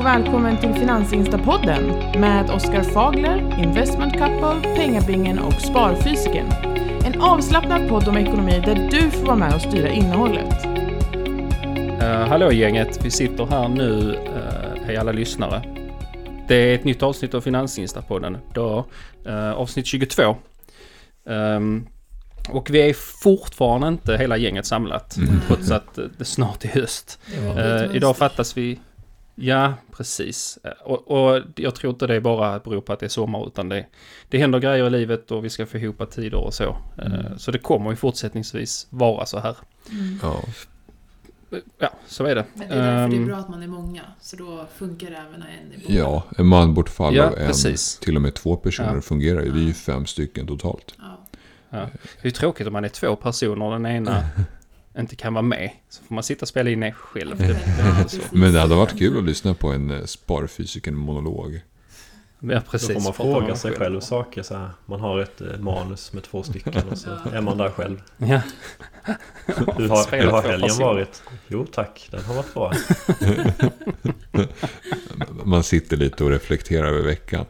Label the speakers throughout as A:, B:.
A: och välkommen till Finansinstapodden med Oskar Fagler, Investment Couple, Pengabingen och Sparfysiken. En avslappnad podd om ekonomi där du får vara med och styra innehållet.
B: Uh, hallå gänget, vi sitter här nu, uh, hej alla lyssnare. Det är ett nytt avsnitt av Finansinstapodden, då, uh, avsnitt 22. Um, och vi är fortfarande inte hela gänget samlat, mm. trots att det snart är höst. Uh, idag fattas vi Ja, precis. Och, och, jag tror inte det bara beror på att det är sommar utan det, det händer grejer i livet och vi ska få ihop tider och så. Mm. Så det kommer ju fortsättningsvis vara så här. Mm. Ja. Ja, så är det.
C: Men det är därför det är ehm, bra att man är många. Så då funkar det även när en är borta.
D: Ja, en man bortfall ja, av en, precis. till och med två personer ja. fungerar ju. Vi är ju fem stycken totalt. Ja.
B: Ja. Det är tråkigt om man är två personer och den ena inte kan vara med. Så får man sitta och spela in det själv. Det,
D: Men det hade varit kul att lyssna på en eh, sparfysiker-monolog.
B: Ja, precis.
E: Då får man fråga sig själv, själv saker så här. Man har ett eh, manus med två stycken och så är man där själv. Ja. Hur har, hur har helgen varit? Jo tack, den har varit bra.
D: man sitter lite och reflekterar över veckan.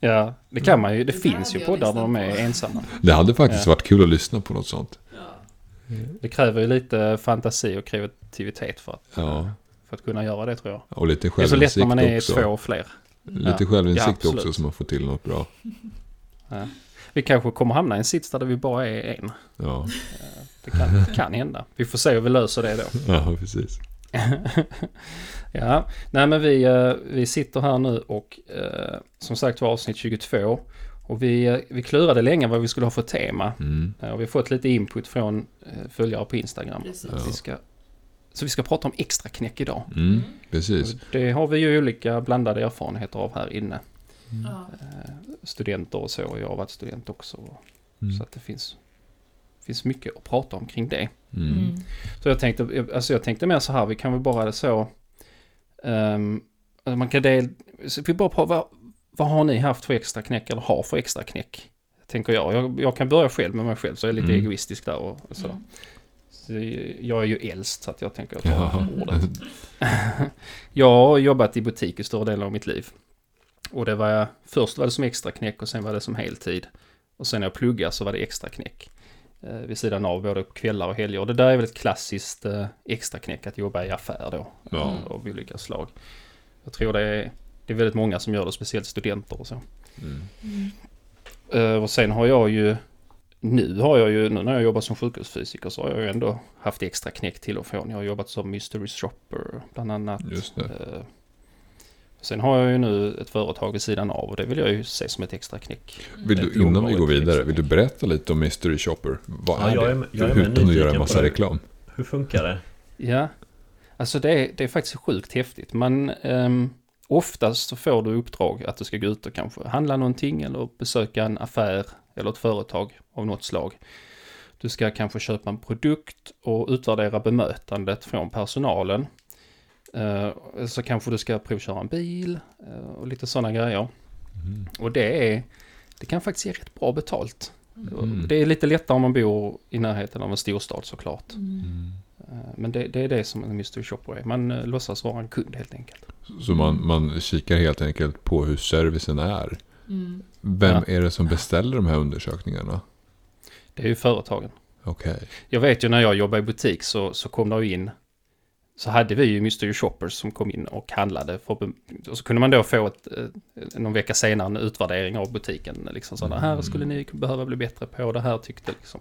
B: Ja, det kan man ju. Det, det finns ju poddar där de är ensamma.
D: Det hade faktiskt ja. varit kul att lyssna på något sånt.
B: Det kräver ju lite fantasi och kreativitet för att, ja. för att kunna göra det tror jag.
D: Och lite självinsikt också. Det är så lätt när man är också.
B: två och fler.
D: Lite ja. självinsikt ja, också så man får till något bra.
B: Ja. Vi kanske kommer hamna i en sits där vi bara är en. Ja. Det kan, det kan hända. Vi får se hur vi löser det då.
D: Ja, precis.
B: ja, nej men vi, eh, vi sitter här nu och eh, som sagt var avsnitt 22. Och vi, eh, vi klurade länge vad vi skulle ha för tema. Mm. Och vi har fått lite input från följare på Instagram. Ja. Vi ska, så vi ska prata om extra knäck idag.
D: Mm, precis.
B: Och det har vi ju olika blandade erfarenheter av här inne. Mm. Studenter och så, och jag har varit student också. Mm. Så att det finns finns mycket att prata om kring det. Mm. mm. Så jag tänkte, alltså jag tänkte mer så här, vi kan väl bara så... Um, man kan del, vi bara prata, vad, har ni haft för extra knäck eller har för extra knäck? Tänker jag. jag. Jag kan börja själv med mig själv så jag är lite mm. egoistisk där och så. Mm. så. Jag är ju äldst så att jag tänker att jag tar ordet. jag har jobbat i butik i stora delar av mitt liv. Och det var jag, först var det som extra knäck och sen var det som heltid. Och sen när jag pluggade så var det extra knäck eh, vid sidan av både kvällar och helger. Och det där är väl ett klassiskt eh, extraknäck att jobba i affär då. Ja. Av olika slag. Jag tror det är, det är väldigt många som gör det, speciellt studenter och så. Mm. Mm. Eh, och sen har jag ju, nu har jag ju, nu när jag jobbar som sjukhusfysiker så har jag ju ändå haft extra knäck till och från. Jag har jobbat som mystery shopper bland annat. Just det. Eh, Sen har jag ju nu ett företag vid sidan av och det vill jag ju se som ett extra knäck.
D: Vill du, innan vi går vidare, vill du berätta lite om Mystery Shopper? Vad ja, är jag är, jag är Utan att göra en massa reklam.
E: Hur funkar det?
B: Ja, alltså det är, det är faktiskt sjukt häftigt. Man, um, oftast så får du uppdrag att du ska gå ut och kanske handla någonting eller besöka en affär eller ett företag av något slag. Du ska kanske köpa en produkt och utvärdera bemötandet från personalen. Uh, så kanske du ska provköra en bil uh, och lite sådana grejer. Mm. Och det är, det kan faktiskt ge rätt bra betalt. Mm. Det är lite lättare om man bor i närheten av en storstad såklart. Mm. Uh, men det, det, är det som en mystery shopper är. Man uh, låtsas vara en kund helt enkelt.
D: Så man, man kikar helt enkelt på hur servicen är. Mm. Vem ja. är det som beställer de här undersökningarna?
B: Det är ju företagen.
D: Okay.
B: Jag vet ju när jag jobbade i butik så, så kom det in så hade vi ju Mystery Shoppers som kom in och handlade. För, och så kunde man då få ett, eh, någon vecka senare en utvärdering av butiken. Liksom så, det här mm. skulle ni behöva bli bättre på, det här tyckte liksom.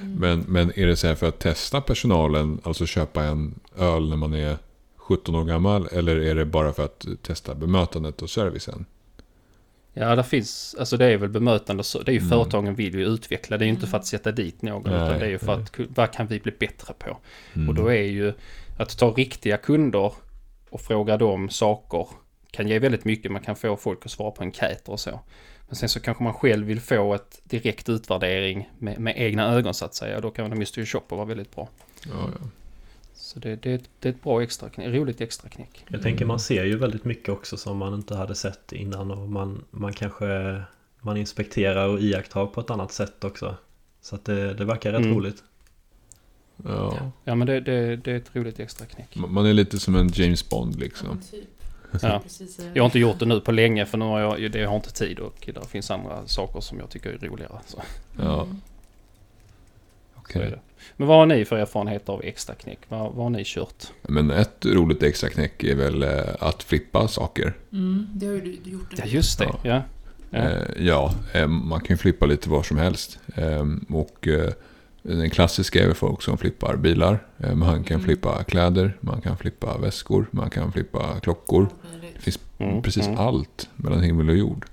D: Mm. Men, men är det så här för att testa personalen, alltså köpa en öl när man är 17 år gammal? Eller är det bara för att testa bemötandet och servicen?
B: Ja, det finns, alltså det är väl bemötande, det är ju mm. företagen vill ju utveckla, det är ju inte för att sätta dit någon, nej, utan det är ju för nej. att, vad kan vi bli bättre på? Mm. Och då är ju att ta riktiga kunder och fråga dem saker kan ge väldigt mycket. Man kan få folk att svara på enkäter och så. Men sen så kanske man själv vill få ett direkt utvärdering med, med egna ögon så att säga. Då kan Mystery Shopper vara väldigt bra. Ja, ja. Så det, det, det, är ett bra extra knäck, roligt extra knäck.
E: Jag tänker man ser ju väldigt mycket också som man inte hade sett innan och man, man kanske man inspekterar och iakttar på ett annat sätt också. Så att det, det verkar rätt mm. roligt.
B: Ja, ja men det, det, det är ett roligt extra knäck.
D: Man är lite som en James Bond liksom.
C: Ja, typ.
B: Ja. Jag har inte gjort det nu på länge för nu har jag, det, jag har inte tid och det finns andra saker som jag tycker är roligare. Så.
D: Ja.
C: Mm.
D: Okej.
B: Så är det. Men vad har ni för erfarenheter av extra knäck? Vad, vad har ni kört?
D: Men ett roligt extra knäck är väl eh, att flippa saker.
C: Mm, det har ju du, gjort.
B: Ja just det,
D: Ja.
B: ja. Ja.
D: Eh, Ja, eh, man kan ju flippa lite var som helst. Eh, Och eh, den klassiska är folk som flippar bilar. Eh, Man kan
C: Mm.
D: flippa kläder, man kan flippa väskor, man kan flippa klockor. Det finns
B: Mm,
D: precis
B: mm.
D: allt mellan himmel och jord.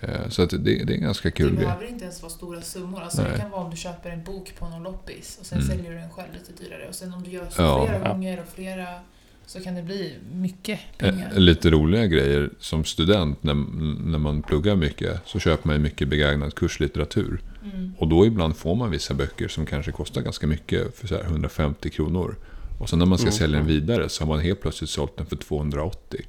D: Eh, Så att det, det är en ganska
C: Det
D: kul grej.
C: behöver inte ens vara stora summor. Alltså det kan vara om du köper en bok på någon loppis och sen
D: Mm.
C: säljer du den själv lite dyrare. Och sen om du gör så
D: Ja.
C: flera
B: Ja.
C: gånger och flera så kan det bli mycket
D: Eh,
C: pengar.
D: Lite roliga grejer som student när, när man pluggar mycket så köper man ju mycket begagnad kurslitteratur.
C: Mm.
D: Och då ibland får man vissa böcker som kanske kostar ganska mycket för så här 150 kronor. Och sen när man ska
B: Mm.
D: sälja den vidare så har man helt plötsligt sålt den för 280.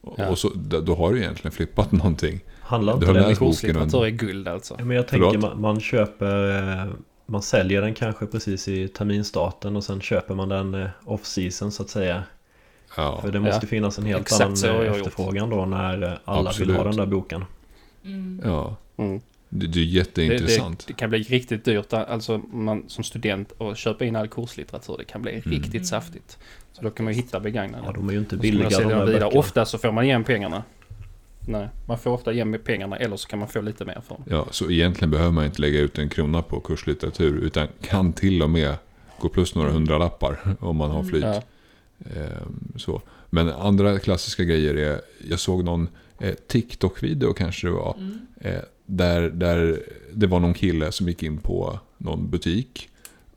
D: Och,
B: Ja.
D: och så, då har du egentligen flippat någonting.
E: Handlar
D: Du
E: inte
D: har
E: det
D: boken
B: Kurslitteratur är guld alltså.
E: Ja, men jag tänker man, man köper eh, Man säljer den kanske precis i terminstarten och sen köper man den eh, off-season så att säga
D: Ja,
E: För det måste
B: Ja.
E: finnas en helt
B: Exakt
E: annan
B: gjort.
E: efterfrågan då när eh, alla
D: Absolut.
E: vill ha den där boken
C: Mm.
D: ja.
B: Mm.
D: Det, det är
B: Det,
D: jätteintressant.
B: det, det kan bli riktigt dyrt, alltså man som student och köpa in all kurslitteratur, det kan bli
D: Mm.
B: riktigt
C: Mm.
B: saftigt. Så då kan man ju hitta begagnade.
E: Ja de är ju inte billiga de här
B: vidare.
E: böckerna
B: Ofta så får man igen pengarna. Nej, man får ofta igen med pengarna eller så kan man få lite mer för dem.
D: Ja, så egentligen behöver man inte lägga ut en krona på kurslitteratur. Utan kan till och med gå plus några hundralappar om man har flyt.
B: Ja.
D: Ehm, så. Men andra klassiska grejer är, jag såg någon eh, TikTok-video kanske det var.
C: Mm.
D: Eh, där, där det var någon kille som gick in på någon butik.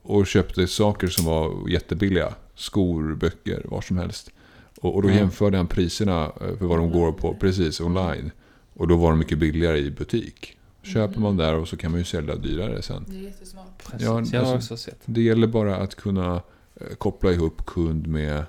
D: Och köpte saker som var jättebilliga. Skor, böcker, vad som helst. Och, och då
B: Mm.
D: jämförde han priserna eh, för vad de går på precis online. Och då var de mycket billigare i butik. Köper man där och så kan man ju sälja dyrare sen.
C: Det är jättesmart.
B: Precis,
D: Ja,
B: jag har
D: alltså-
B: också sett.
D: Det gäller bara att kunna koppla ihop kund med,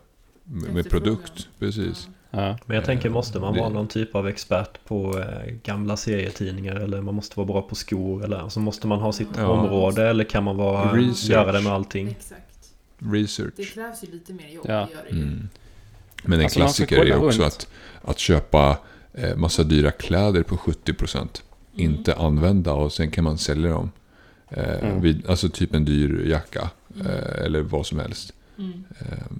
D: med, produkt. Precis.
B: Ja.
E: Men jag tänker måste man
D: det-
E: vara någon typ av expert på eh, gamla serietidningar eller man måste vara bra på skor eller alltså måste man ha sitt
D: Ja.
E: område eller kan man vara,
D: Research.
E: göra det med allting?
C: Exakt. Det
D: Research.
C: krävs ju lite mer jobb
B: Ja.
C: att göra det.
D: Mm. Men en
B: Alltså,
D: klassiker är också
B: runt.
D: att, att köpa eh, massa dyra kläder på 70%.
C: Mm.
D: Inte använda och sen kan man sälja dem. Eh,
B: Mm.
D: vid, alltså typ en dyr jacka.
C: Mm.
D: Eller vad som helst.
C: Mm.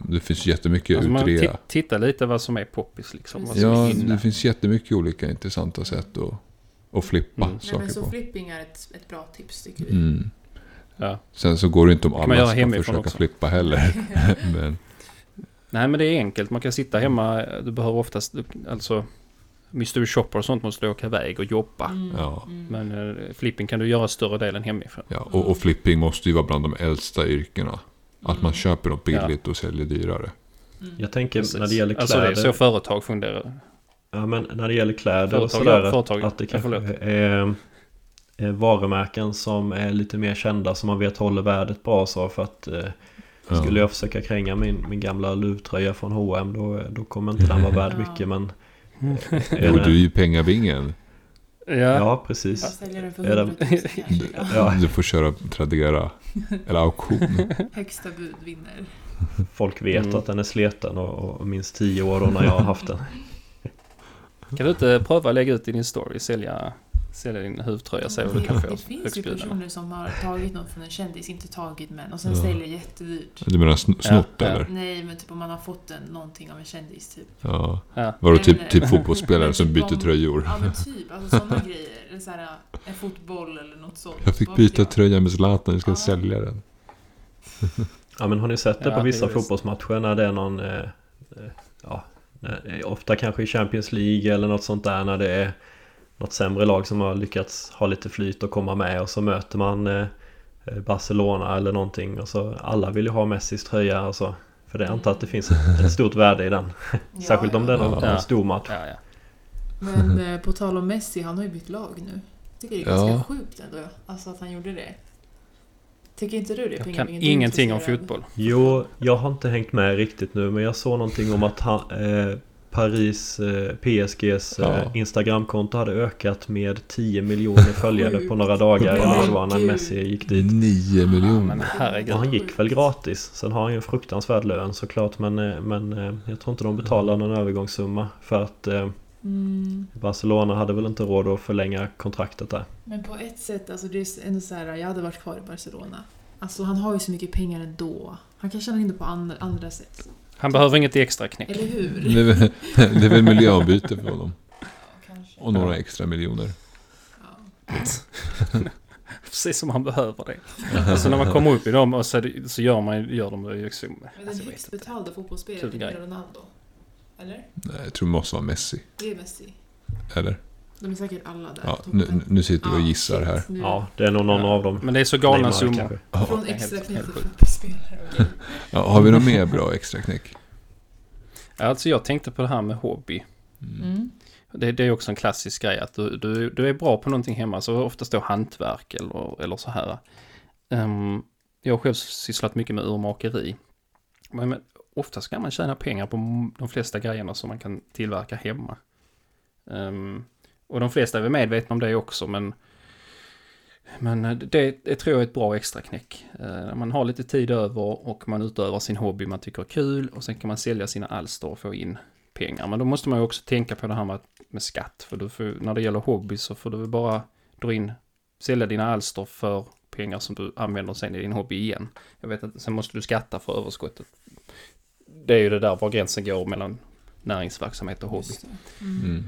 D: Det finns jättemycket
B: Alltså man
D: utrea.
B: ti- titta lite vad som är poppis liksom. Vad
D: Ja, det finns jättemycket olika intressanta sätt att, att flippa
B: Mm.
C: Nej,
D: saker
C: men så
D: på.
C: flipping är ett, ett bra tips tycker vi.
D: Mm.
B: Ja.
D: Sen så går det inte om
B: man
D: alla ska försöka
B: också.
D: flippa heller. Men,
B: Nej men det är enkelt, man kan sitta hemma, du behöver oftast, alltså Mystery shopper och sånt måste du åka iväg och jobba.
C: Mm.
D: Ja.
C: Mm.
B: Men eh, flipping kan du göra större delen hemifrån.
D: ja, och, och flipping måste ju vara bland de äldsta yrkena. Att man
C: Mm.
D: köper något billigt och säljer dyrare.
C: Mm.
E: Jag tänker
B: Precis.
E: när det gäller
B: Alltså det är
E: kläder
B: så företag fungerar.
E: Ja men när det gäller kläder och
B: Företag,
E: sådär
B: ja, företag.
E: att det
B: Ja,
E: kanske är, är varumärken som är lite mer kända som man vet håller värdet bra så för att eh,
D: Ja.
E: skulle jag försöka kränga min, min gamla luvtröja från H&M då, då kommer inte den vara värd
C: Ja.
E: mycket men är
D: Jo, du är ju pengabingen.
B: Ja.
E: Ja precis
C: Säljer den för
E: Är
C: 100
E: den-
C: 000 kanske. Ja.
E: Ja.
D: Du får köra Tradera. Eller auktion.
C: Högsta bud vinner.
E: Folk vet
B: Mm.
E: att den är sleten och, och minst tio år då när jag har haft den
B: Kan du inte pröva att lägga ut i din story, sälja, sälja din huvtröja, se vad du kan få
C: Det finns ju personer som har tagit något från en kändis, inte tagit men och sen
D: Ja.
C: säljer jättedyrt.
D: Du menar sn- snott
B: ja.
D: eller?
C: Nej men typ om man har fått en, någonting av en kändis typ.
D: Ja.
B: Ja.
D: Var det typ, typ fotbollsspelare som byter tröjor?
C: Ja men typ, alltså sådana grejer. Eller så här, en fotboll eller något sånt.
D: Jag fick byta
C: jag?
D: tröja med Zlatan, jag ska
C: Ja.
D: sälja den.
E: Ja men har ni sett det på vissa
B: precis.
E: fotbollsmatcher när det är någon eh, eh, Ja när- Ofta kanske i Champions League eller något sånt där när det är Något sämre lag som har lyckats ha lite flyt och komma med och så möter man eh, eh, Barcelona eller någonting och så alla vill ju ha Messis tröja och så För det jag antar att det finns ett, stort värde i den
C: Ja,
E: Särskilt om det är någon,
B: Ja.
E: en stor match
B: Ja, ja.
C: Men eh, på tal om Messi, han har ju bytt lag nu. Jag tycker det är
D: Ja.
C: ganska sjukt ändå. Alltså att han gjorde det. Tycker inte du det?
B: Jag kan
C: är
B: ingenting om fotboll.
E: Jo, jag har inte hängt med riktigt nu men jag såg någonting om att han, eh, Paris eh, PSGs eh,
D: Ja.
E: Instagramkonto hade ökat med 10 miljoner följare på några dagar eller vad det var när. Messi gick dit.
D: 9
B: Men
D: miljoner.
E: Och han gick väl gratis. Sen har han ju en fruktansvärd lön såklart men, eh, men eh, jag tror inte de betalar någon övergångssumma för att eh,
C: Mm.
E: Barcelona hade väl inte råd att förlänga kontraktet där.
C: Men på ett sätt, alltså det är ändå så här, jag hade varit kvar i Barcelona. Alltså han har ju så mycket pengar ändå. Han kan tjäna in det på andra, andra sätt.
B: Han behöver inget extra knäck.
C: Eller hur?
D: Det är väl, det är väl miljöombyte för honom.
C: Kanske.
D: Och några extra miljoner.
C: Ja.
B: Precis som han behöver det. Alltså när man kommer upp i dem och så, så gör, man, gör de det ju liksom...
C: Men den
B: Alltså,
C: högst
B: inte.
C: betalda fotbollsspelaren är. Ronaldo. Eller?
D: Nej, jag tror det måste vara Messi.
C: Det är Messi.
D: Eller?
C: De är säkert alla där.
D: Ja, nu, nu sitter vi och
C: Ja,
D: gissar här.
E: Ja, det är nog någon
B: Ja.
E: av dem.
B: Men det är så galna summor.
C: Från extra knäck till okej.
D: Ja, har vi något mer bra extra knäck?
B: Alltså jag tänkte på det här med hobby.
C: Mm.
B: Det, det är också en klassisk grej att du, du, du är bra på någonting hemma, så oftast då hantverk eller, eller så här. Ehm, jag har själv sysslat mycket med urmakeri. Men, men ofta ska man tjäna pengar på de flesta grejerna som man kan tillverka hemma. Ehm, och de flesta är väl medvetna om det också, men men det, det tror jag är ett bra extraknäck. Eh, man har lite tid över och man utövar sin hobby man tycker är kul och sen kan man sälja sina alster och få in pengar. Men då måste man ju också tänka på det här med, med skatt. För du får, när det gäller hobby så får du väl bara dra in, sälja dina alster för pengar som du använder sen i din hobby igen. Jag vet att sen måste du skatta för överskottet. Det är ju det där var gränsen går mellan näringsverksamhet och hobby.
C: Det. Mm.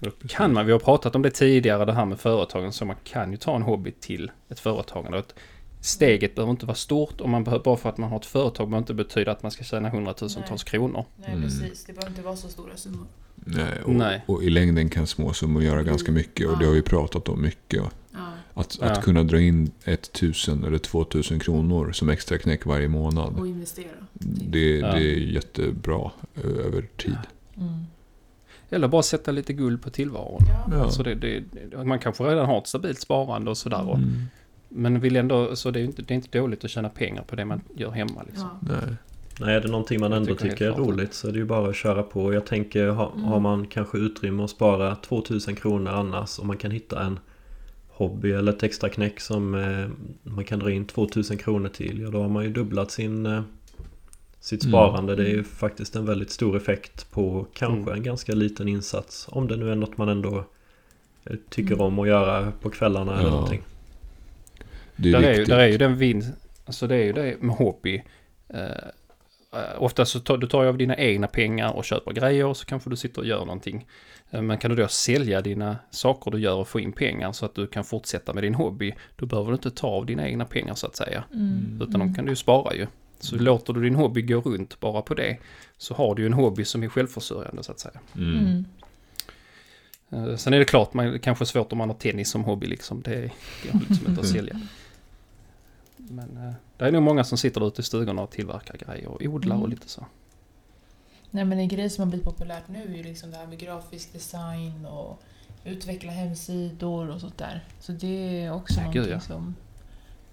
D: Mm.
B: Då kan man, vi har pratat om det tidigare, det här med företagen, så man kan ju ta en hobby till ett företagande. Och att Steget behöver inte vara stort och man behöver, bara för att man har ett företag behöver inte betyda att man ska tjäna hundratusentals kronor.
C: Nej,
D: Mm.
C: precis. Det behöver inte vara så stora summor.
D: Nej, och,
B: Nej.
D: och i längden kan små summor göra ganska mycket och det har vi pratat om mycket.
C: Ja.
D: Att,
B: Ja.
D: att kunna dra in 1000 eller 2000 kronor som extra knäck varje månad.
C: Och investera.
D: Det,
B: Ja.
D: det är jättebra ö- över tid.
C: Mm.
B: Eller bara sätta lite guld på tillvaron.
C: Ja.
D: Ja.
B: Alltså det, det, man kanske redan har ett stabilt sparande och sådär. Och,
D: Mm.
B: Men vill ändå, så det är, inte, det är inte dåligt att tjäna pengar på det man gör hemma. Liksom.
C: Ja.
D: Nej.
E: Nej, är det någonting man
B: Jag
E: ändå
B: tycker
E: tycker är roligt så är det ju bara att köra på. Jag tänker, ha,
C: Mm.
E: har man kanske utrymme att spara 2000 kronor annars och man kan hitta en hobby eller ett extra knäck som eh, man kan dra in 2000 kronor till. Ja, då har man ju dubblat sin, eh, sitt
D: Mm.
E: sparande. Det är ju faktiskt en väldigt stor effekt på kanske
B: Mm.
E: en ganska liten insats. Om det nu är något man ändå eh, tycker
C: Mm.
E: om att göra på kvällarna eller
D: Ja.
E: någonting.
D: Det är
B: där, är ju,
D: viktigt.
B: där är ju den vinst, alltså det är ju det med hobby. Eh, eh, ofta så tar du tar ju av dina egna pengar och köper grejer och så kanske du sitter och gör någonting. Men kan du då sälja dina saker du gör och få in pengar så att du kan fortsätta med din hobby, då behöver du inte ta av dina egna pengar så att säga.
C: Mm.
B: Utan de kan du ju spara ju. Så låter du din hobby gå runt bara på det, så har du ju en hobby som är självförsörjande så att säga.
D: Mm.
C: Mm.
B: Eh, Sen är det klart, man, det kanske är svårt om man har tennis som hobby liksom. Det går liksom inte att sälja. Men eh, det är nog många som sitter ute i stugorna och tillverkar grejer och odlar och
C: Mm.
B: lite så.
C: Nej men en grej som har blivit populärt nu är ju liksom det här med grafisk design och utveckla hemsidor och sånt där. Så det är också
B: Ja,
C: någonting
B: gud, ja.
C: som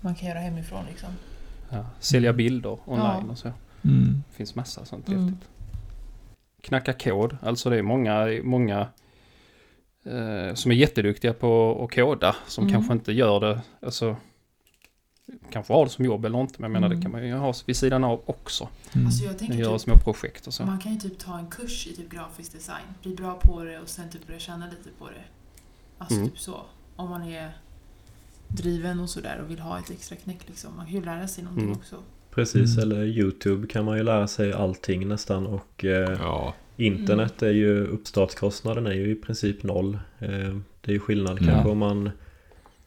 C: man kan göra hemifrån liksom.
B: Ja, sälja bilder online
C: Ja.
B: och så.
D: Mm.
B: Det finns massa sånt
C: Mm.
B: häftigt. Knacka kod, alltså det är många, många eh, som är jätteduktiga på att koda som
C: Mm.
B: kanske inte gör det, alltså kanske har det som jobb eller inte, men jag menar
C: Mm.
B: det kan man ju ha vid sidan av också.
D: Mm.
C: Alltså jag tänker typ,
B: små projekt och så.
C: man kan ju typ ta en kurs i typ grafisk design, bli bra på det och sen typ börja tjäna lite på det. Alltså
B: Mm.
C: typ så. Om man är driven och sådär och vill ha ett extra knäck liksom. Man kan ju lära sig någonting
B: Mm.
C: också.
E: Precis,
D: Mm.
E: eller YouTube kan man ju lära sig allting nästan och eh,
D: Ja.
E: Internet är ju uppstartskostnaden är ju i princip noll. Eh, Det är ju skillnad
D: Mm.
E: kanske om man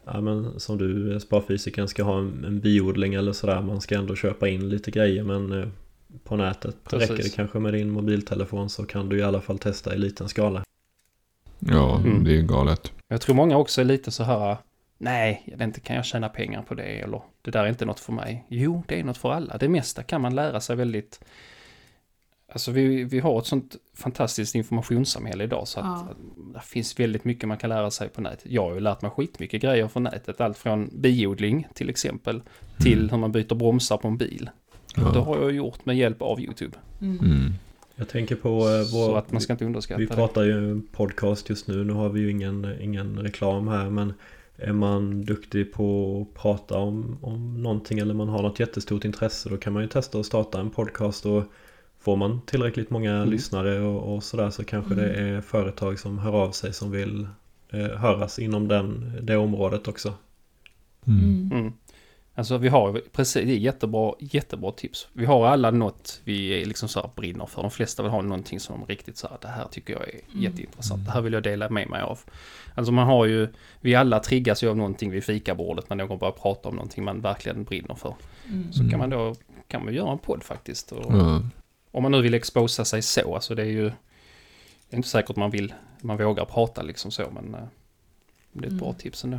E: Ja men som du sparfysiken ska ha en, en biodling eller sådär. Man ska ändå köpa in lite grejer men eh, på nätet
B: Precis.
E: räcker det kanske med din mobiltelefon så kan du i alla fall testa i liten skala.
D: Ja,
B: Mm.
D: det är galet.
B: Jag tror många också är lite så här, nej, inte, kan jag tjäna pengar på det? Eller det där är inte något för mig. Jo, det är något för alla. Det mesta kan man lära sig väldigt... Alltså vi, vi har ett sånt fantastiskt informationssamhälle idag så att
C: Ja.
B: det finns väldigt mycket man kan lära sig på nätet. Jag har ju lärt mig skitmycket grejer från nätet. Allt från biodling till exempel till
D: Mm.
B: hur man byter bromsar på en bil.
D: Ja.
B: Det har jag gjort med hjälp av YouTube.
C: Mm.
D: Mm.
E: Jag tänker på eh,
B: Så
E: vår...
B: att man ska inte underskatta
E: Vi
B: det.
E: pratar ju en podcast just nu. Nu har vi ju ingen, ingen reklam här men är man duktig på att prata om, om någonting eller man har något jättestort intresse då kan man ju testa att starta en podcast och får man tillräckligt många
B: Mm.
E: lyssnare och, och sådär så kanske det är företag som hör av sig som vill eh, höras inom den, det området också.
D: Mm.
B: Mm. Alltså vi har precis, det är jättebra, jättebra tips. Vi har alla något vi är liksom så här brinner för. De flesta vill ha någonting som riktigt så här, det här tycker jag är
C: Mm.
B: jätteintressant. Det här vill jag dela med mig av. Alltså man har ju, vi alla triggas ju av någonting vid fikabordet när någon börjar prata om någonting man verkligen brinner för.
C: Mm.
B: Så
D: Mm.
B: kan man då, kan man göra en podd faktiskt. Och,
D: Ja.
B: Om man nu vill exposa sig så, alltså det är ju, det är inte säkert man vill, man vågar prata liksom så, men eh, det är ett
C: Mm.
B: bra tips ändå.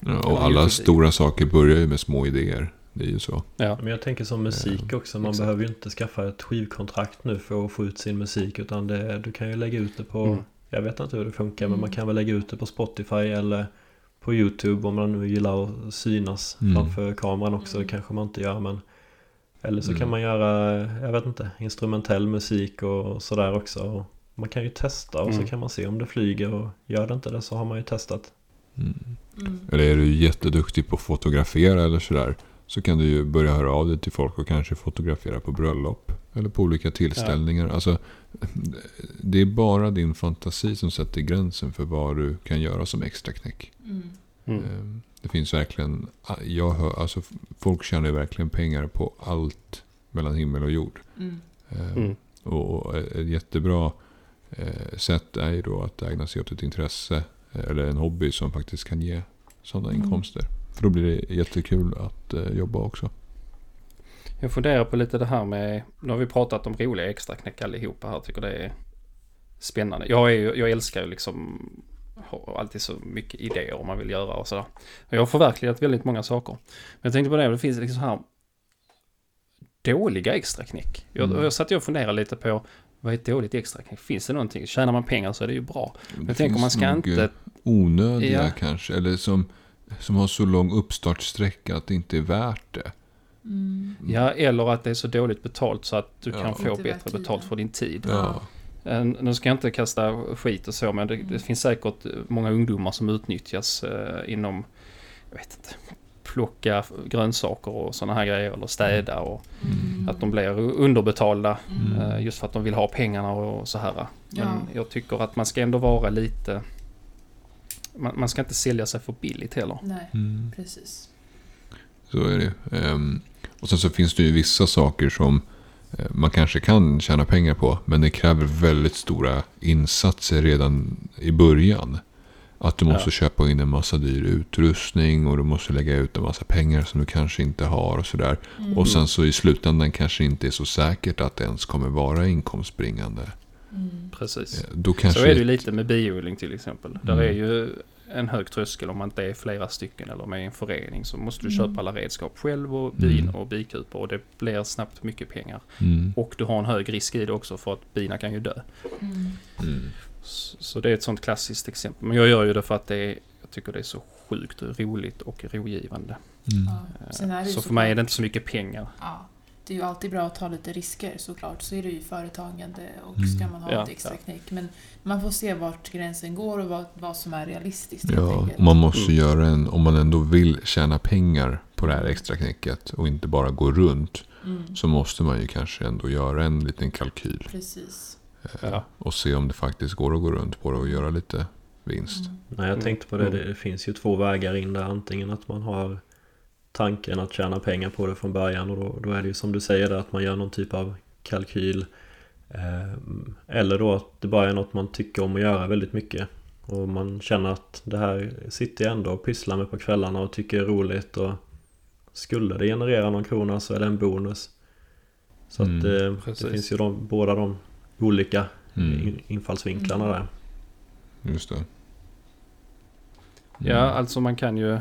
D: Ja, och alla stora saker börjar ju med små idéer. Det är ju så.
B: Ja,
E: Men jag tänker som musik också. Man
B: exakt.
E: behöver ju inte skaffa ett skivkontrakt nu för att få ut sin musik. Utan det, du kan ju lägga ut det på...
B: Mm.
E: Jag vet inte hur det funkar men
C: Mm.
E: man kan väl lägga ut det på Spotify eller på YouTube om man nu gillar att synas
D: Mm.
E: framför kameran också.
C: Mm.
E: Det kanske man inte gör men... Eller så
D: Mm.
E: kan man göra, jag vet inte, instrumentell musik och sådär också. Och man kan ju testa och
B: Mm.
E: så kan man se om det flyger och gör det inte det så har man ju testat.
D: Mm. Eller är du jätteduktig på att fotografera eller sådär. Så kan du ju börja höra av dig till folk och kanske fotografera på bröllop. Eller på olika tillställningar. Alltså, det är bara din fantasi som sätter gränsen för vad du kan göra som extra knäck.
C: Mm.
B: mm.
D: Eh, Det finns verkligen, jag hör, alltså folk tjänar verkligen pengar på allt mellan himmel och jord.
C: Mm.
D: Eh,
B: Mm.
D: Och ett jättebra eh, sätt är ju då att ägna sig åt ett intresse eller en hobby som faktiskt kan ge sådana
C: Mm.
D: inkomster. För då blir det jättekul att eh, jobba också.
B: Jag funderar på lite det här med, nu har vi pratat om roliga extraknäck allihopa här, tycker det är spännande. Jag, är ju, jag älskar ju liksom, har alltid så mycket idéer om man vill göra och sådär. Jag har förverkligat väldigt många saker. Men jag tänkte på det, det finns liksom så här dåliga extraknäck. Jag,
D: Mm.
B: jag satt och funderade lite på, vad är ett dåligt extraknäck? Finns det någonting? Tjänar man pengar så är det ju bra. Men jag tänker om man ska inte...
D: Onödiga
B: Ja.
D: kanske. Eller som, som har så lång uppstartsträcka att det inte är värt det.
C: Mm.
B: Ja, eller att det är så dåligt betalt så att du
D: Ja.
B: kan få bättre betalt för din tid.
D: Ja.
B: Eh, Nu ska jag inte kasta skit och så, men det, det
C: Mm.
B: finns säkert många ungdomar som utnyttjas eh, inom, jag vet inte, plocka grönsaker och sådana här grejer, eller städa och
C: Mm.
B: att de blir underbetalda
C: Mm.
B: eh, just för att de vill ha pengarna och så här. Men
C: Ja.
B: jag tycker att man ska ändå vara lite, man, man ska inte sälja sig för billigt heller.
C: Nej,
D: Mm.
C: precis.
D: Så är det. Ehm, och sen så finns det ju vissa saker som eh, man kanske kan tjäna pengar på. Men det kräver väldigt stora insatser redan i början. Att du måste
B: Ja.
D: köpa in en massa dyr utrustning och du måste lägga ut en massa pengar som du kanske inte har och sådär.
C: Mm.
D: Och sen så i slutändan kanske inte är så säkert att det ens kommer vara inkomstbringande.
C: Mm.
B: Precis.
D: Då kanske...
B: Så är det ju lite med biodling till exempel. Där
D: Mm.
B: är ju en hög tröskel om man inte är flera stycken eller med i en förening så måste du
C: Mm.
B: köpa alla redskap själv och bin
D: Mm.
B: och bikupor och det blir snabbt mycket pengar.
D: Mm.
B: Och du har en hög risk i det också för att bina kan ju dö.
C: Mm.
D: Mm.
B: Så så det är ett sånt klassiskt exempel. Men jag gör ju det för att det är, jag tycker det är så sjukt roligt och rogivande.
D: Mm.
C: Ja.
B: Så för mig är det inte så mycket pengar.
C: Ja, det är ju alltid bra att ta lite risker såklart. Så är det ju företagande och
D: Mm.
C: ska man ha
B: Ja,
C: ett extra knäck. Men man får se vart gränsen går och vad, vad som är realistiskt
D: Ja, man måste
B: Mm.
D: göra en, om man ändå vill tjäna pengar på det här extra knäcket och inte bara gå runt.
C: Mm.
D: Så måste man ju kanske ändå göra en liten kalkyl.
C: Precis.
D: eh,
B: Ja.
D: Och se om det faktiskt går att gå runt på det och göra lite vinst.
C: Mm.
E: Nej, jag tänkte på det.
B: Mm.
E: Det finns ju två vägar in där. Antingen att man har tanken att tjäna pengar på det från början och då, då är det ju som du säger där, att man gör någon typ av kalkyl. Eh, eller då att det bara är något man tycker om att göra väldigt mycket. Och man känner att det här sitter jag ändå och pysslar med på kvällarna och tycker är roligt. Och skulle det generera någon krona så är det en bonus. Så
D: Mm,
E: att eh, det finns ju de, båda de olika
D: Mm.
E: in, infallsvinklarna där.
D: Just det. Mm.
B: Ja, alltså man kan ju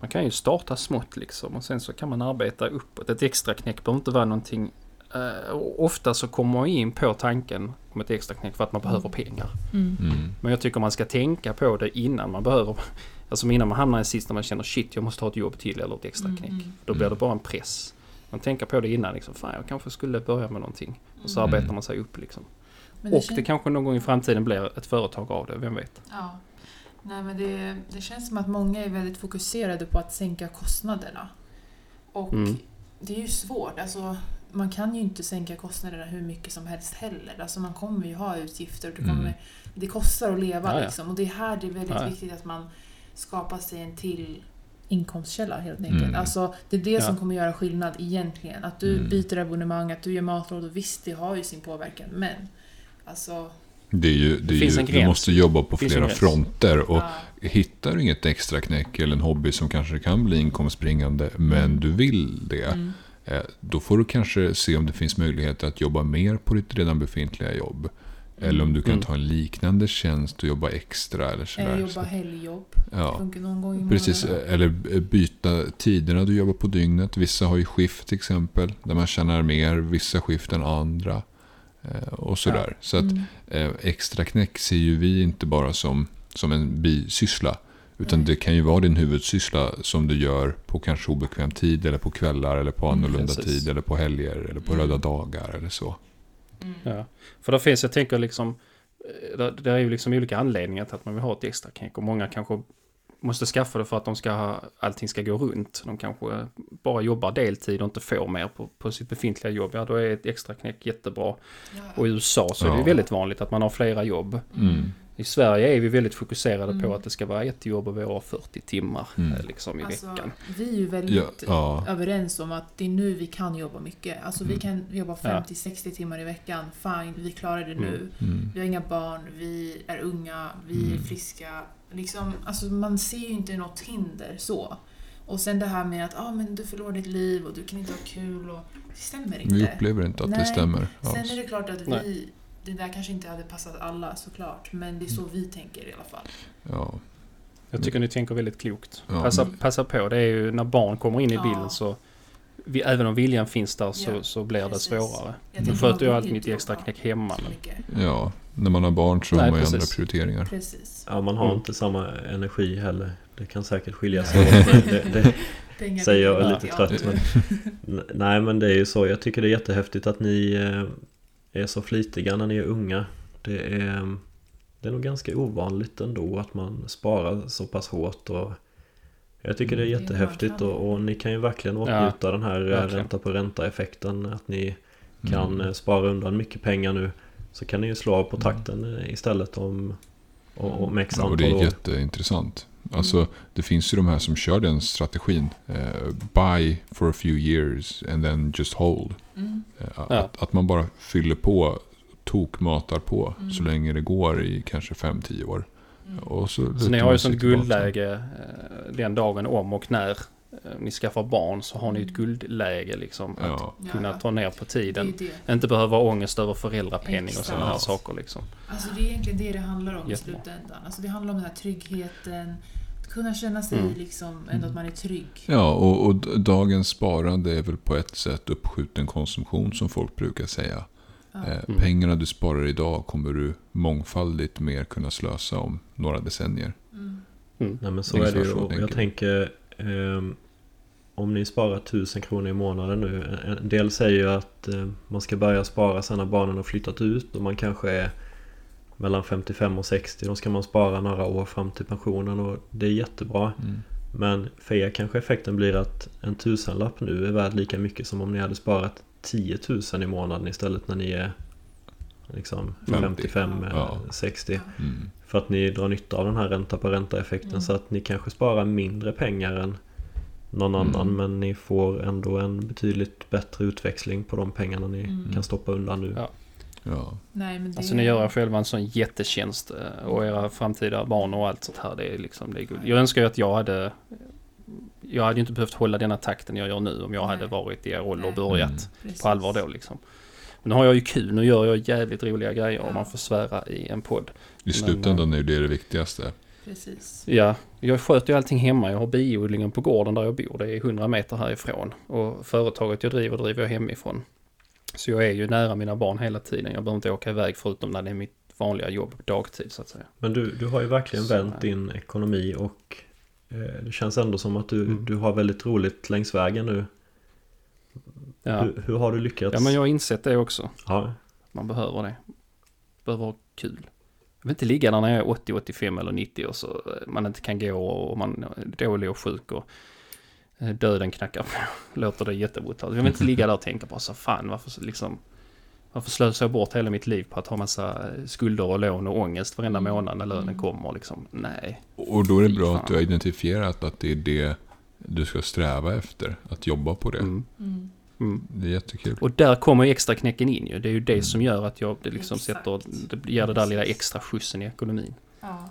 B: man kan ju starta smått liksom och sen så kan man arbeta uppåt. Ett extra knäck behöver inte vara någonting eh, ofta så kommer man in på tanken om ett extra knäck för att man behöver pengar.
C: Mm.
D: Mm.
B: Men jag tycker man ska tänka på det innan man behöver. Alltså innan man hamnar i sits när man känner shit jag måste ha ett jobb till eller ett extra knäck.
C: Mm.
B: Då blir det bara en press. Man tänker på det innan liksom, fan jag kanske skulle börja med någonting. Och så
D: Mm.
B: arbetar man sig upp liksom.
C: Men
B: Och det kanske någon gång i framtiden blir ett företag av det, vem vet?
C: Ja. Nej, men det, det känns som att många är väldigt fokuserade på att sänka kostnaderna. Och
B: Mm.
C: det är ju svårt. Alltså, man kan ju inte sänka kostnaderna hur mycket som helst heller. Alltså, man kommer ju ha utgifter. Och det, kommer,
D: Mm.
C: det kostar att leva.
B: Ja, ja.
C: Liksom. Och det är här det är väldigt
B: Ja,
C: viktigt att man skapar sig en till inkomstkälla helt enkelt.
D: Mm.
C: Alltså, det är det som kommer göra skillnad egentligen. Att du
D: Mm.
C: byter abonnemang, att du gör matlådor. Visst, det har ju sin påverkan. Men alltså...
D: Det är ju, det är
B: finns
D: ju,
B: en
D: du
B: gräns.
D: måste jobba på
B: Det
D: flera fronter. Och
C: ja.
D: hittar du inget extra knäck eller en hobby som kanske kan bli inkomstbringande, men du vill det.
C: Mm.
D: Eh, Då får du kanske se om det finns möjligheter att jobba mer på ditt redan befintliga jobb. Eller om du kan
B: Mm.
D: ta en liknande tjänst och jobba extra eller
C: Eller
D: sådär.
C: jobba
D: Så-
C: helgjobb.
D: Ja. Precis,
C: månaden.
D: eller byta tiderna du jobbar på dygnet. Vissa har ju skift till exempel, där man tjänar mer vissa skift än andra. Eh, Och sådär. Så att
C: Mm.
D: eh, extra knäck ser ju vi inte bara som, som en bisyssla. Utan
C: Nej.
D: det kan ju vara din huvudsyssla som du gör på kanske obekväm tid eller på kvällar eller på
C: Mm,
D: annorlunda
B: precis.
D: tid eller på helger eller på
C: Mm.
D: röda dagar eller så.
C: Mm.
B: Ja. För det finns, jag tänker liksom, eh, det, det är ju liksom olika anledningar till att man vill ha ett extra knäck. Och många kanske måste skaffa det för att de ska ha, allting ska gå runt. De kanske bara jobbar deltid och inte får mer på, på sitt befintliga jobb. Ja, då är ett extra knäck jättebra.
C: Ja.
B: Och i USA så är det
D: Ja.
B: väldigt vanligt att man har flera jobb.
D: Mm.
B: I Sverige är vi väldigt fokuserade
C: Mm.
B: på att det ska vara ett jobb och vi har 40 timmar
D: Mm.
B: eh, liksom i
C: Alltså,
B: veckan.
C: vi är ju väldigt
D: Ja, ja.
C: överens om att det är nu vi kan jobba mycket. Alltså vi
D: Mm.
C: kan jobba
B: Ja.
C: 50-60 timmar i veckan. Fine, vi klarar det nu.
D: Mm.
C: Vi har inga barn, vi är unga, vi är
D: Mm.
C: friska. Liksom, alltså man ser ju inte något hinder så. Och sen det här med att ah, men du förlorar ditt liv och du kan inte ha kul. Och, det stämmer inte.
D: Vi upplever inte att det
C: Nej.
D: stämmer.
C: Sen
D: alls.
C: är det klart att vi,
B: Nej.
C: det där kanske inte hade passat alla såklart. Men det är så vi tänker i alla fall.
D: Ja.
B: Jag tycker ni tänker väldigt klokt.
D: Ja,
B: passa,
C: men-
B: passa på, det är ju när barn kommer in i
C: Ja.
B: bilden så vi, även om viljan finns där så,
C: Ja,
B: så blir det
C: precis.
B: svårare.
C: Jag
B: Nu sköter jag allt mitt extra knäck hemma. Men,
D: ja, när man har barn så
B: Nej,
D: har man ju andra prioriteringar.
C: Precis.
E: Ja, man har
B: Mm.
E: inte samma energi heller. Det kan säkert skilja sig åt. Det, det säger jag är lite trött. Men, nej men det är ju så. Jag tycker det är jättehäftigt att ni eh, är så flitiga när ni är unga. Det är, det är nog ganska ovanligt ändå att man sparar så pass hårt. Och jag tycker det är
C: Mm.
E: jättehäftigt
C: Ja,
E: och, och ni kan ju verkligen
B: Ja,
E: åtnjuta den här eh,
B: verkligen.
E: ränta på ränta effekten. Att ni kan
D: Mm.
E: spara undan mycket pengar nu. Så kan ni ju slå av på takten eh, istället om, om, om x
D: Ja, och
E: antal
D: det är
E: år.
D: jätteintressant. Alltså, det finns ju de här som kör den strategin. Eh, buy for a few years and then just hold.
C: Mm.
D: Eh,
B: Ja.
D: att, att man bara fyller på, tokmatar på
C: Mm.
D: så länge det går i kanske 5-10 år.
C: Mm.
D: Och så
B: så ni har ju sånt guldläge eh, den dagen om och när ni skaffar barn så har ni ett guldläge liksom. Att
D: Ja.
B: kunna
C: Ja.
B: ta ner på
C: Det
B: tiden.
C: ju det.
B: Inte behöva ha ångest över föräldrapenning och sådana här
C: Exakt.
B: saker liksom.
C: Alltså det är egentligen det det handlar om i
B: Jättebra.
C: slutändan. Alltså det handlar om den här tryggheten. Att kunna känna sig
B: Mm.
C: liksom ändå att man är trygg.
D: Ja, och, och dagens sparande är väl på ett sätt uppskjuten konsumtion som folk brukar säga.
C: Ja.
D: Eh,
B: Mm.
D: Pengarna du sparar idag kommer du mångfaldigt mer kunna slösa om några decennier.
C: Mm.
B: Mm.
E: Nej men så är det ju. jag tänker om ni sparar 1000 kronor i månaden nu. En del säger ju att eh, man ska börja spara sen när barnen har flyttat ut och man kanske är mellan 55 och 60. Då ska man spara några år fram till pensionen och det är jättebra.
D: Mm.
E: Men för er kanske effekten blir att en tusenlapp nu är värd lika mycket som om ni hade sparat 10 000 i månaden istället när ni är liksom
D: 50.
E: 55, eh,
D: Ja.
E: 60.
D: Mm.
E: För att ni drar nytta av den här ränta på ränta effekten
C: Mm.
E: så att ni kanske sparar mindre pengar än någon
D: Mm.
E: annan men ni får ändå en betydligt bättre utväxling på de pengarna ni
C: Mm.
E: kan stoppa undan nu.
B: Ja.
D: Ja.
C: Nej, men det...
B: Alltså ni gör er själva en sån jättetjänst eh, och era framtida barn och allt sånt här. Det är liksom, det är guld. Jag önskar ju att jag hade jag hade ju inte behövt hålla denna takten jag gör nu om jag
C: Nej.
B: hade varit i er ålder och börjat
D: Mm.
B: På allvar då liksom. Men nu har jag ju kul, nu gör jag jävligt roliga grejer och man får svära i en podd.
D: I slutändan är ju det det viktigaste.
C: Precis.
B: Ja, jag sköter ju allting hemma. Jag har biodlingen på gården där jag bor. Det är 100 meter härifrån. Och företaget jag driver, driver jag hemifrån. Så jag är ju nära mina barn hela tiden. Jag behöver inte åka iväg förutom när det är mitt vanliga jobb dagtid så att säga.
E: Men du, du har ju verkligen
B: Så,
E: vänt din ekonomi och eh, det känns ändå som att du,
B: Mm.
E: du har väldigt roligt längs vägen nu.
B: Ja.
E: Hur, hur har du lyckats?
B: ja, men jag har insett det också.
E: Ja,
B: Man behöver det. Behöver ha kul. Jag vill inte ligga där när jag är 80, 85 eller 90 och så eh, man inte kan gå och man är dålig och sjuk och eh, döden knackar på. Låter det jättebrutalt. Jag vill inte ligga där och tänka på så fan varför så liksom varför slösar jag bort hela mitt liv på att ha massa eh, skulder och lån och ångest varenda
C: Mm.
B: månad när lönen
C: Mm.
B: kommer liksom. Nej.
D: Och då är det bra
B: fan.
D: att du har identifierat att det är det du ska sträva efter. Att jobba på det.
B: Mm.
C: Mm.
B: Mm.
D: Det är jättekul.
B: Och där kommer ju extra knäcken in ju. Det är ju det
D: Mm.
B: som gör att jag det liksom
C: Exakt.
B: sätter, det ger det där lilla extra skjutsen i ekonomin.
C: Ja.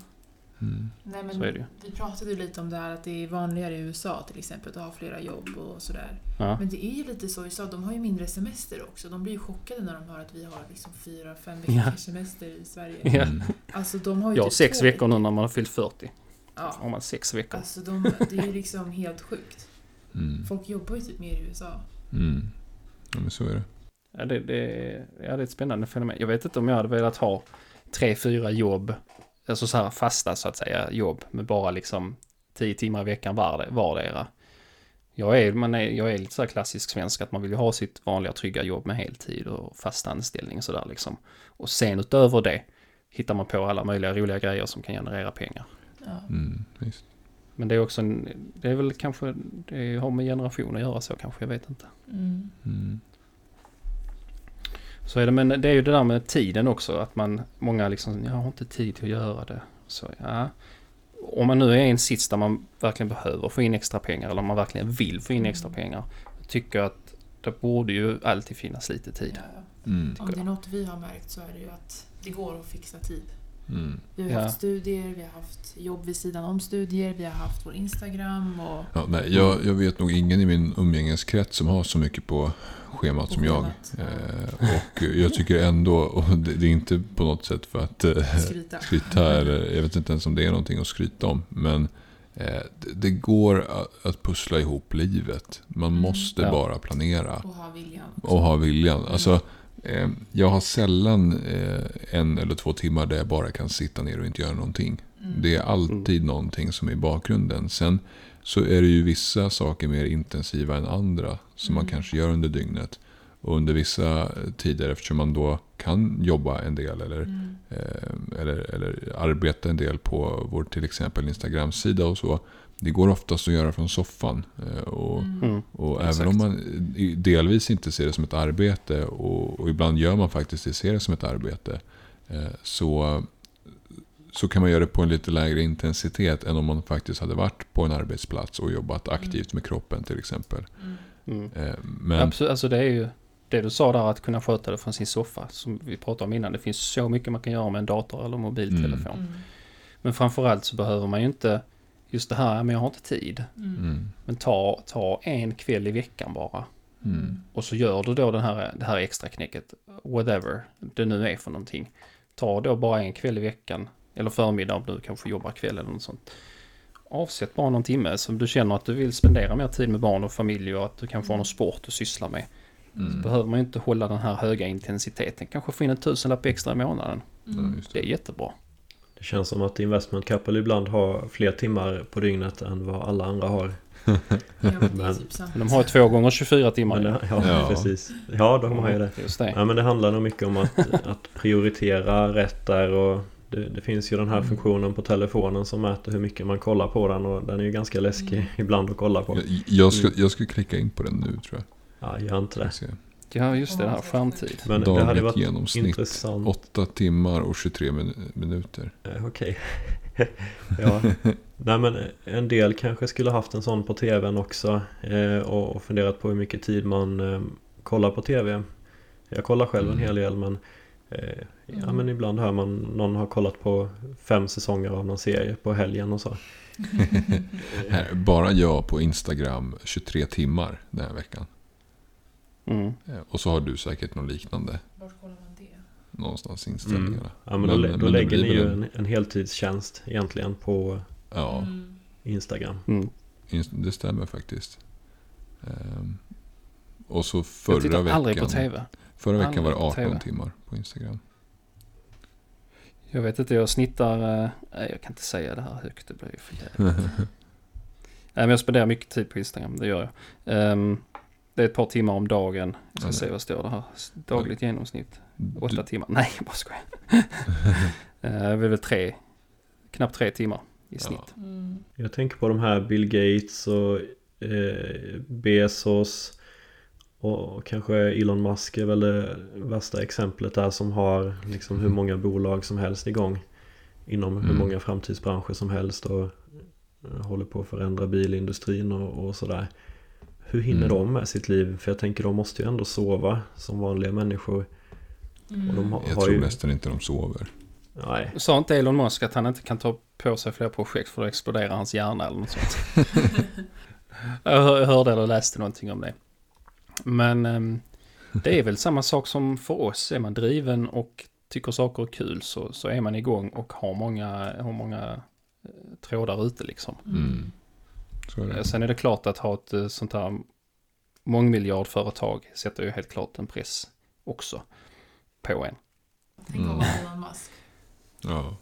D: Mm.
C: Nej, men
B: Så är det ju.
C: Vi pratade ju lite om det här att det är vanligare i USA till exempel att ha flera jobb och sådär.
B: Ja.
C: Men det är ju lite så i USA, de har ju mindre semester också. De blir ju chockade när de hör att vi har liksom fyra, fem veckors
B: Ja.
C: semester i Sverige.
B: Ja.
D: Mm.
C: Alltså de har ju
B: Jag har
C: typ
B: sex
C: två
B: veckor nu när man har fyllt 40.
C: Ja.
B: Har man sex veckor.
C: Alltså de, det är ju liksom helt sjukt.
D: Mm.
C: Folk jobbar ju typ mer i USA.
D: Mm. Ja, men så är det.
B: Ja, det, det, ja, det är ett spännande fenomen. Jag vet inte om jag hade velat ha tre, fyra jobb, alltså så här fasta så att säga jobb med bara liksom tio timmar i veckan var, vardera. Jag är, man är, jag är lite så här klassisk svensk att man vill ju ha sitt vanliga trygga jobb med heltid och fast anställning och sådär liksom. Och sen utöver det hittar man på alla möjliga roliga grejer som kan generera pengar.
C: Ja.
D: Mm. Visst.
B: Men det är också en, det är väl kanske, det har med generation att göra så kanske, jag vet inte.
C: Mm.
D: Mm.
B: Så är det, men det är ju det där med tiden också, att man, många liksom, jag har inte tid till att göra det. Så ja, om man nu är i en sits där man verkligen behöver få in extra pengar, eller om man verkligen vill få in extra pengar, då tycker jag att det borde ju alltid finnas lite tid.
C: Ja.
D: Mm.
C: Om det är något vi har märkt så är det ju att det går att fixa tid.
D: Mm.
C: Vi har
B: Ja.
C: haft studier, vi har haft jobb vid sidan om studier, vi har haft vår Instagram och
D: Ja, nej, jag, jag vet nog ingen i min umgängeskrets som har så mycket på schemat
C: På
D: som jag. Eh, och jag tycker ändå, och det, det är inte på något sätt för att eh,
C: skryta.
D: skryta, eller jag vet inte ens om det är någonting att skryta om. Men eh, det, det går att, att pussla ihop livet. Man
C: Mm.
D: måste
B: Ja.
D: bara planera.
C: Och ha viljan.
D: Och ha viljan. Alltså, eh, jag har sällan eh, en eller två timmar där jag bara kan sitta ner och inte göra någonting.
C: Mm.
D: Det är alltid någonting som är i bakgrunden. Sen så är det ju vissa saker mer intensiva än andra som man
C: Mm.
D: kanske gör under dygnet. Och under vissa tider, eftersom man då kan jobba en del eller,
C: Mm.
D: eh, eller, eller arbeta en del på vår till exempel Instagram-sida och så. Det går oftast att göra från soffan. Eh, och,
C: Mm.
B: Mm.
D: och även om man delvis inte ser det som ett arbete och, och ibland gör man faktiskt det, ser det som ett arbete. Eh, så, så kan man göra det på en lite lägre intensitet än om man faktiskt hade varit på en arbetsplats och jobbat aktivt med kroppen till exempel.
C: Mm.
B: Mm.
D: Eh, men
B: Absolut, alltså det är ju det du sa där att kunna sköta det från sin soffa som vi pratade om innan. Det finns så mycket man kan göra med en dator eller mobiltelefon.
C: Mm.
B: Men framförallt så behöver man ju inte just det här, men jag har inte tid.
C: Mm.
B: Men ta, ta en kväll i veckan bara.
D: mm,
B: Och så gör du då den här, det här extra knäcket, whatever det nu är för någonting. Ta då bara en kväll i veckan, eller förmiddag om du kanske jobbar kväll eller något sånt. Avsätt bara någon timme som du känner att du vill spendera mer tid med barn och familj och att du kanske har någon sport du sysslar med.
D: mm.
B: Behöver man ju inte hålla den här höga intensiteten. Kanske få in en tusenlapp extra i månaden.
C: Mm.
B: det. är jättebra.
E: Det känns som att Investment Couple ibland har fler timmar på dygnet än vad alla andra har.
C: Ja, men typ
B: de har två gånger 24 timmar.
E: Men ja,
D: Ja.
E: precis. Ja, de har ju det.
B: Just det.
E: Ja, men det handlar nog mycket om att, att prioritera rätt där och det, det finns ju den här
C: Mm.
E: funktionen på telefonen som mäter hur mycket man kollar på den och den är ju ganska läskig
C: Mm.
E: ibland att kolla på.
D: Jag, jag, ska, jag ska klicka in på den nu tror jag.
E: Ja, gör inte det.
B: Ja, just det. Det här skärmtid.
E: Men det hade
D: Dagligt
E: varit
D: genomsnitt.
E: intressant.
D: 8 timmar och 23 min- minuter.
E: Eh, Okej. ja. Nej men en del kanske skulle haft en sån på tvn också eh, och, och funderat på hur mycket tid man eh, kollar på tv. Jag kollar själv en
D: Mm.
E: hel del men eh, Ja
C: Mm.
E: men ibland hör man någon har kollat på fem säsonger av någon serie på helgen och så.
D: Bara jag på Instagram 23 timmar den här veckan.
B: Mm.
D: Eh, Och så har du säkert något liknande
C: Vart kollar man det?
D: någonstans i inställningarna.
E: Ja men, då,
D: Men-
E: då
D: men det
E: lägger ni ju
D: en-
E: en, heltidstjänst egentligen på
D: Ja,
C: Mm.
E: Instagram.
B: Mm.
D: det stämmer faktiskt. Ehm, och så
B: Jag
D: förra veckan.
B: aldrig på tv.
D: Förra veckan var det
B: aldrig på
D: 18
B: TV.
D: timmar på Instagram.
B: Jag vet inte, jag snittar... eh, Nej, jag kan inte säga det här högt. Det blir ju för jävligt. Nej, men jag spenderar mycket tid på Instagram, det gör jag. Ehm, Det är ett par timmar om dagen. Jag ska
D: Ja,
B: se
D: det-
B: vad står det här. Dagligt genomsnitt. Åtta
D: Du,
B: timmar. Nej, jag bara skojar. Eh, Det är väl tre, knappt tre timmar i snitt.
C: Mm.
E: Jag tänker på de här Bill Gates och eh, Bezos och kanske Elon Musk är väl det värsta exemplet där som har liksom hur många bolag som helst igång inom hur
D: Mm.
E: många framtidsbranscher som helst och eh, håller på att förändra bilindustrin och, och sådär. Hur hinner
D: Mm.
E: de med sitt liv? För jag tänker de måste ju ändå sova som vanliga människor.
C: Mm.
E: Och de har,
D: jag
E: har
D: tror
E: ju...
D: nästan inte de sover.
E: Nej,
B: Sa inte Elon Musk att han inte kan ta på sig fler projekt för att explodera hans hjärna eller något sånt? jag hörde eller läste någonting om det. Men ehm, det är väl samma sak som för oss. Är man driven och tycker saker är kul så, så är man igång och har många, har många eh, trådar ute liksom.
D: Mm. Så är
B: Eh,
D: det.
B: Sen är det klart att ha ett eh, sånt här mångmiljardföretag sätter ju helt klart en press också på en.
C: Tänk att vara Elon Musk.
D: Ja.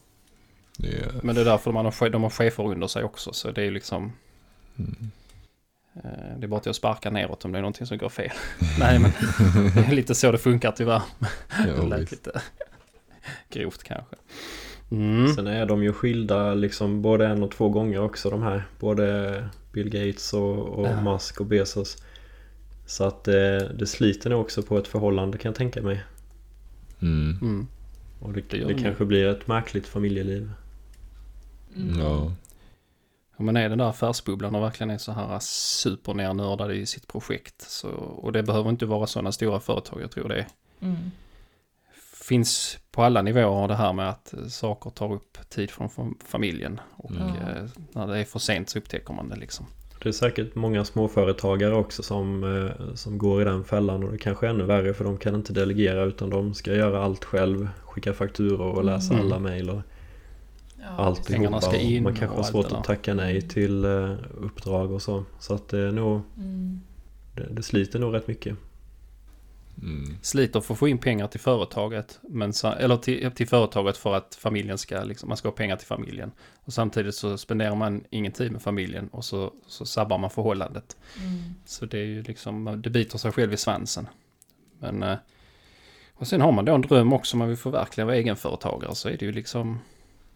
D: Det är...
B: Men det är därför man har, de har chefer under sig också så det är ju liksom
D: Mm.
B: Eh, Det är bara till att sparka neråt om det är någonting som går fel. Nej, men det är lite så det funkar tyvärr. Det
D: Ja,
B: lät
D: visst.
B: lite grovt kanske. Mm.
E: Sen är de ju skilda liksom både en och två gånger också de här. Både Bill Gates och, och
B: Ja.
E: Musk och Bezos. Så att det, det sliter nog också på ett förhållande kan jag tänka mig.
D: Mm.
B: Mm.
E: Och det,
B: Det
E: det kanske blir ett märkligt familjeliv.
C: Mm.
D: Ja.
B: Ja, men är den där affärsbubblan och verkligen är så här supernernördade i sitt projekt. Så, och det behöver inte vara sådana stora företag. Jag tror det
C: Mm.
B: Finns på alla nivåer det här med att eh, saker tar upp tid från fam- familjen. Och
D: Mm.
B: eh, när det är för sent så upptäcker man det liksom.
E: Det är säkert många småföretagare också som, eh, som går i den fällan och det kanske är ännu värre för de kan inte delegera utan de ska göra allt själv. Skicka fakturor och läsa
B: Mm.
E: alla mejl och
C: Ja,
E: alltihopa.
B: ska in
E: man kanske har svårt att tacka nej till uppdrag och så. Så att det är nog,
C: Mm.
E: det, det sliter nog rätt mycket.
D: Mm.
B: sliter för att få in pengar till företaget. Men, eller till, till företaget för att familjen ska, liksom, man ska ha pengar till familjen. Och samtidigt så spenderar man ingen tid med familjen och så, så sabbar man förhållandet.
C: Mm.
B: Så det är ju liksom, det biter sig själv i svansen. Men, eh, och sen har man då en dröm också, om man vill förverkliga vara egenföretagare så är det ju liksom,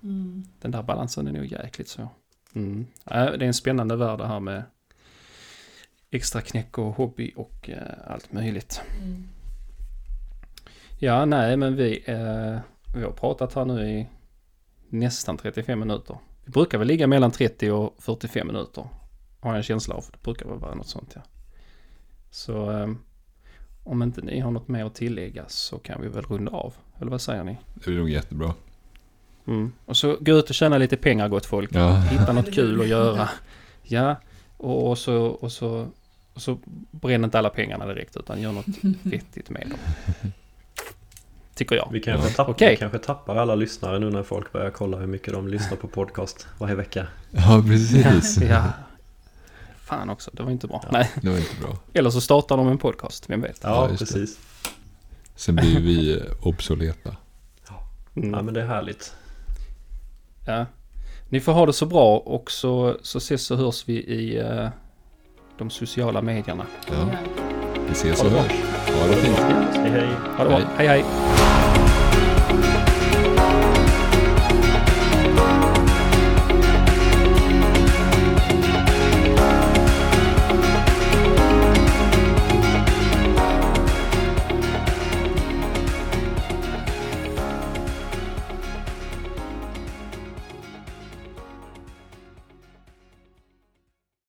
C: Mm.
B: den där balansen är nog jäkligt så. Mm. Äh, Det är en spännande värld det här med extra knäck och hobby och eh, allt möjligt.
C: Mm.
B: Ja, nej, men vi, eh, vi har pratat här nu i nästan 35 minuter. Vi brukar väl ligga mellan 30 och 45 minuter. Har jag en känsla av. Det brukar väl vara något sånt ja. Så eh, om inte ni har något mer att tillägga så kan vi väl runda av. Eller vad säger ni?
D: Det blir nog jättebra.
B: Mm. Och så gå ut och tjäna lite pengar gott folk.
D: Ja.
B: Hitta något kul att göra. Ja, och, och, så, och, så, och så bränn inte alla pengarna direkt utan gör något vettigt med dem. Tycker jag.
E: Vi kanske,
D: Ja.
E: tappar,
B: Okej.
E: vi kanske tappar alla lyssnare nu när folk börjar kolla hur mycket de lyssnar på podcast varje vecka.
D: Ja, precis.
B: Ja. Fan också, det var inte bra. Nej.
D: Det var inte bra.
B: Eller så startar de en podcast, vem vet?
E: Ja,
D: Ja, just det.
E: precis.
D: Sen blir vi eh, obsoleta.
B: Mm.
E: Ja, men det är härligt.
B: Ja. Ni får ha det så bra och så, så ses och hörs vi i eh, de sociala medierna.
D: Ja. Vi ses och hörs. Ha det fint.
E: Hej hej!
B: Ha det bra,
D: Hej.
B: hej hej!